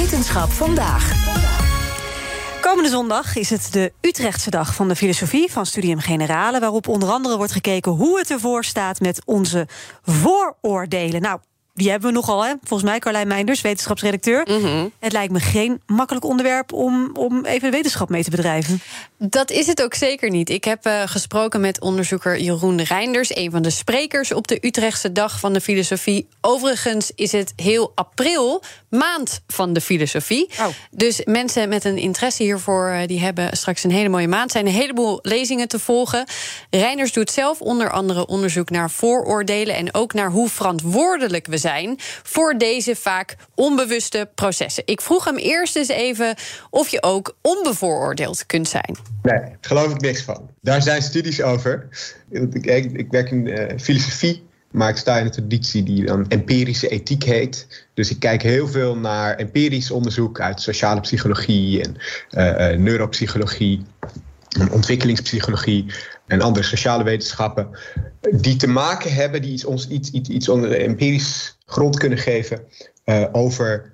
Wetenschap vandaag. Komende zondag is het de Utrechtse dag van de filosofie van Studium Generale, waarop onder andere wordt gekeken hoe het ervoor staat met onze vooroordelen. Nou, die hebben we nogal, hè? Volgens mij, Carlijn Meinders, wetenschapsredacteur. Het lijkt me geen makkelijk onderwerp om, om even de wetenschap mee te bedrijven. Dat is het ook zeker niet. Ik heb uh, gesproken met onderzoeker Jeroen Reinders, een van de sprekers op de Utrechtse Dag van de Filosofie. Overigens is het heel april, maand van de filosofie. Oh. Dus mensen met een interesse hiervoor, uh, die hebben straks een hele mooie maand. Zijn een heleboel lezingen te volgen. Reinders doet zelf onder andere onderzoek naar vooroordelen en ook naar hoe verantwoordelijk we zijn voor deze vaak onbewuste processen. Ik vroeg hem eerst eens even of je ook onbevooroordeeld kunt zijn. Nee, geloof ik niks van. Daar zijn studies over. Ik, ik, ik werk in uh, filosofie, maar ik sta in een traditie die dan empirische ethiek heet. Dus ik kijk heel veel naar empirisch onderzoek uit sociale psychologie en uh, uh, neuropsychologie en ontwikkelingspsychologie en andere sociale wetenschappen, die te maken hebben, die iets, ons iets, iets, iets onder empirisch grond kunnen geven uh, over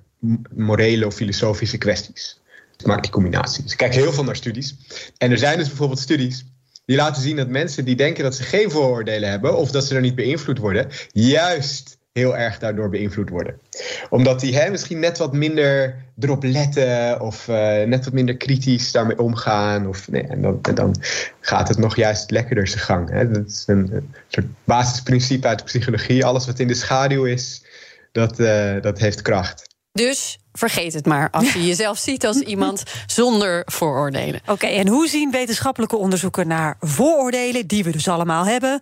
morele of filosofische kwesties. Ik maak die combinatie. Dus ik kijk heel veel naar studies. En er zijn dus bijvoorbeeld studies die laten zien dat mensen die denken dat ze geen vooroordelen hebben of dat ze er niet beïnvloed worden, juist heel erg daardoor beïnvloed worden. Omdat die hè, misschien net wat minder erop letten of uh, net wat minder kritisch daarmee omgaan. Of, nee, en, dan, en dan gaat het nog juist lekkerder zijn gang. Hè. Dat is een, een, soort basisprincipe uit de psychologie. Alles wat in de schaduw is, dat, uh, dat heeft kracht. Dus vergeet het maar als je jezelf ziet als iemand zonder vooroordelen. Oké, okay, en hoe zien wetenschappelijke onderzoeken naar vooroordelen, die we dus allemaal hebben,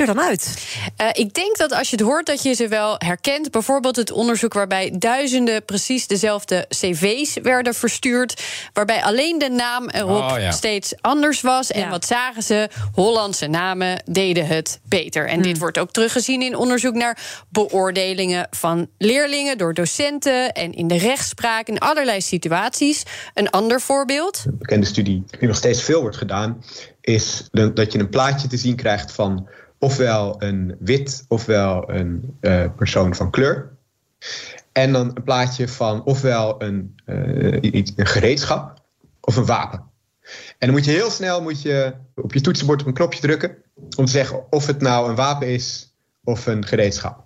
er dan uit? Uh, ik denk dat als je het hoort, dat je ze wel herkent. Bijvoorbeeld het onderzoek waarbij duizenden precies dezelfde cv's werden verstuurd. Waarbij alleen de naam erop oh, ja. steeds anders was. En ja. wat zagen ze? Hollandse namen deden het beter. En hmm. dit wordt ook teruggezien in onderzoek naar beoordelingen van leerlingen door docenten en in de rechtspraak in allerlei situaties. Een ander voorbeeld. Een bekende studie die nog steeds veel wordt gedaan, is dat je een plaatje te zien krijgt van ofwel een wit ofwel een uh, persoon van kleur. En dan een plaatje van ofwel een, iets, een gereedschap of een wapen. En dan moet je heel snel moet je op je toetsenbord op een knopje drukken om te zeggen of het nou een wapen is of een gereedschap.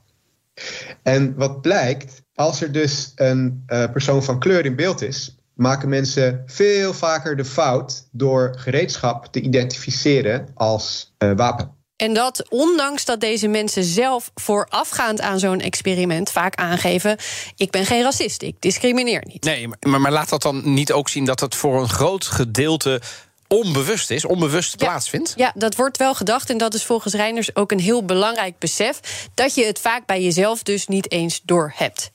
En wat blijkt, als er dus een uh, persoon van kleur in beeld is, maken mensen veel vaker de fout door gereedschap te identificeren als wapen. En dat ondanks dat deze mensen zelf voorafgaand aan zo'n experiment vaak aangeven: ik ben geen racist, ik discrimineer niet. Nee, maar, maar laat dat dan niet ook zien dat het voor een groot gedeelte onbewust is, onbewust ja, plaatsvindt? Ja, dat wordt wel gedacht. En dat is volgens Reiners ook een heel belangrijk besef. Dat je het vaak bij jezelf dus niet eens door hebt.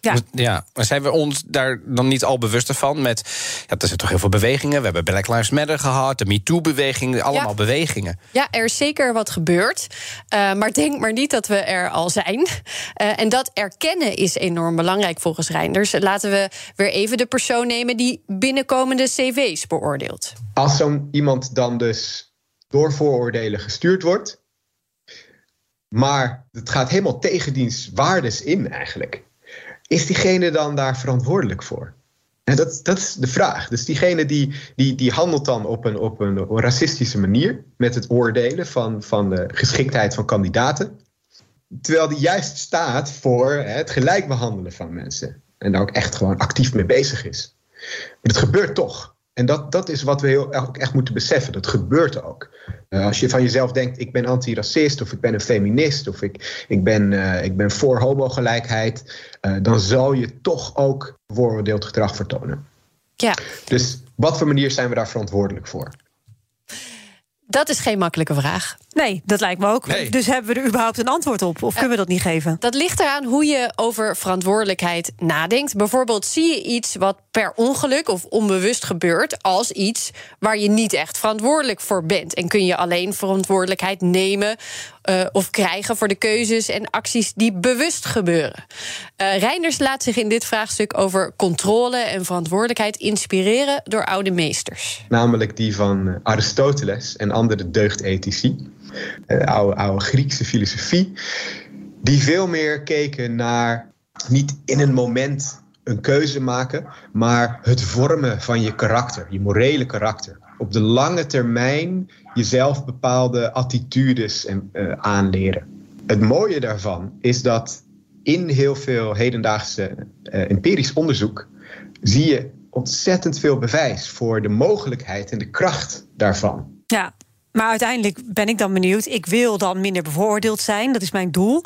Ja. ja, maar zijn we ons daar dan niet al bewuster van? Met, ja, er zijn toch heel veel bewegingen. We hebben Black Lives Matter gehad, de MeToo-beweging, allemaal ja. bewegingen. Ja, er is zeker wat gebeurd. Uh, maar denk maar niet dat we er al zijn. Uh, en dat erkennen is enorm belangrijk volgens Reinders. Laten we weer even de persoon nemen die binnenkomende cv's beoordeelt. Als zo'n iemand dan dus door vooroordelen gestuurd wordt, maar het gaat helemaal tegen diens waardes in eigenlijk is diegene dan daar verantwoordelijk voor? Dat, dat is de vraag. Dus diegene die, die, die handelt dan op een, op een racistische manier met het oordelen van, van de geschiktheid van kandidaten. Terwijl die juist staat voor het gelijk behandelen van mensen. En daar ook echt gewoon actief mee bezig is. Maar het gebeurt toch. En dat, dat is wat we heel, ook echt moeten beseffen. Dat gebeurt ook. Uh, als je van jezelf denkt, ik ben antiracist of ik ben een feminist of ik, ik, ben, uh, ik ben voor homogelijkheid, uh, dan zal je toch ook vooroordeeld gedrag vertonen. Ja. Dus wat voor manier zijn we daar verantwoordelijk voor? Dat is geen makkelijke vraag. Nee, dat lijkt me ook. Nee. Dus hebben we er überhaupt een antwoord op? Of kunnen we dat niet geven? Dat ligt eraan hoe je over verantwoordelijkheid nadenkt. Bijvoorbeeld zie je iets wat per ongeluk of onbewust gebeurt als iets waar je niet echt verantwoordelijk voor bent. En kun je alleen verantwoordelijkheid nemen uh, of krijgen voor de keuzes en acties die bewust gebeuren. Uh, Reinders laat zich in dit vraagstuk over controle en verantwoordelijkheid inspireren door oude meesters. Namelijk die van Aristoteles en andere deugdethici. Oude, oude Griekse filosofie. Die veel meer keken naar niet in een moment een keuze maken, maar het vormen van je karakter, je morele karakter. Op de lange termijn jezelf bepaalde attitudes en, uh, aanleren. Het mooie daarvan is dat in heel veel hedendaagse uh, empirisch onderzoek zie je ontzettend veel bewijs voor de mogelijkheid en de kracht daarvan. Ja, maar uiteindelijk ben ik dan benieuwd. Ik wil dan minder bevooroordeeld zijn, dat is mijn doel.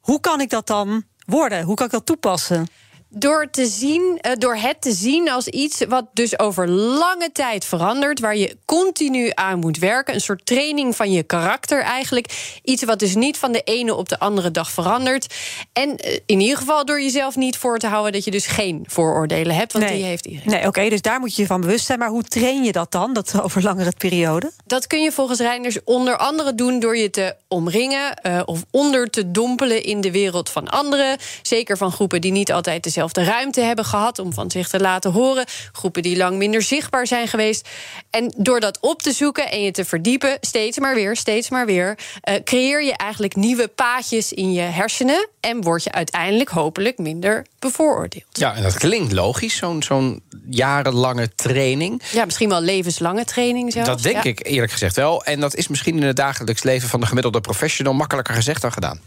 Hoe kan ik dat dan worden? Hoe kan ik dat toepassen? Door, te zien, uh, door het te zien als iets wat dus over lange tijd verandert, waar je continu aan moet werken. Een soort training van je karakter eigenlijk. Iets wat dus niet van de ene op de andere dag verandert. En uh, in ieder geval door jezelf niet voor te houden dat je dus geen vooroordelen hebt, want nee. die heeft iedereen. Nee, oké, okay, dus daar moet je je van bewust zijn. Maar hoe train je dat dan, dat over langere periode? Dat kun je volgens Reinders onder andere doen door je te omringen uh, of onder te dompelen in de wereld van anderen. Zeker van groepen die niet altijd dezelfde ruimte hebben gehad om van zich te laten horen. Groepen die lang minder zichtbaar zijn geweest. En door dat op te zoeken en je te verdiepen, steeds maar weer, steeds maar weer, uh, creëer je eigenlijk nieuwe paadjes in je hersenen. En word je uiteindelijk hopelijk minder bevooroordeeld. Ja, en dat klinkt logisch, zo'n zo'n jarenlange training. Ja, misschien wel levenslange training zelfs. Dat denk ja. ik eerlijk gezegd wel. En dat is misschien in het dagelijks leven van de gemiddelde professional makkelijker gezegd dan gedaan.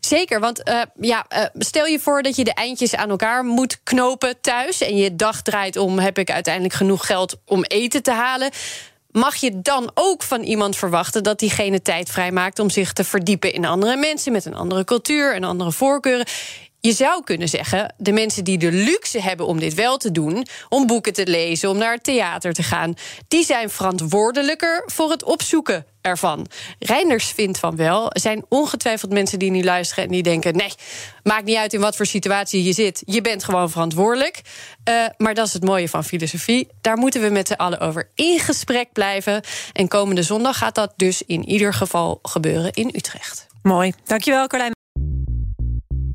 Zeker, want uh, ja, uh, stel je voor dat je de eindjes aan elkaar moet knopen thuis... en je dag draait om, heb ik uiteindelijk genoeg geld om eten te halen... mag je dan ook van iemand verwachten dat diegene tijd vrijmaakt... om zich te verdiepen in andere mensen met een andere cultuur en andere voorkeuren... Je zou kunnen zeggen, de mensen die de luxe hebben om dit wel te doen, om boeken te lezen, om naar het theater te gaan, die zijn verantwoordelijker voor het opzoeken ervan. Reinders vindt van wel. Er zijn ongetwijfeld mensen die nu luisteren en die denken: nee, maakt niet uit in wat voor situatie je zit. Je bent gewoon verantwoordelijk. Uh, maar dat is het mooie van filosofie. Daar moeten we met z'n allen over in gesprek blijven. En komende zondag gaat dat dus in ieder geval gebeuren in Utrecht. Mooi. Dankjewel, Carlijn.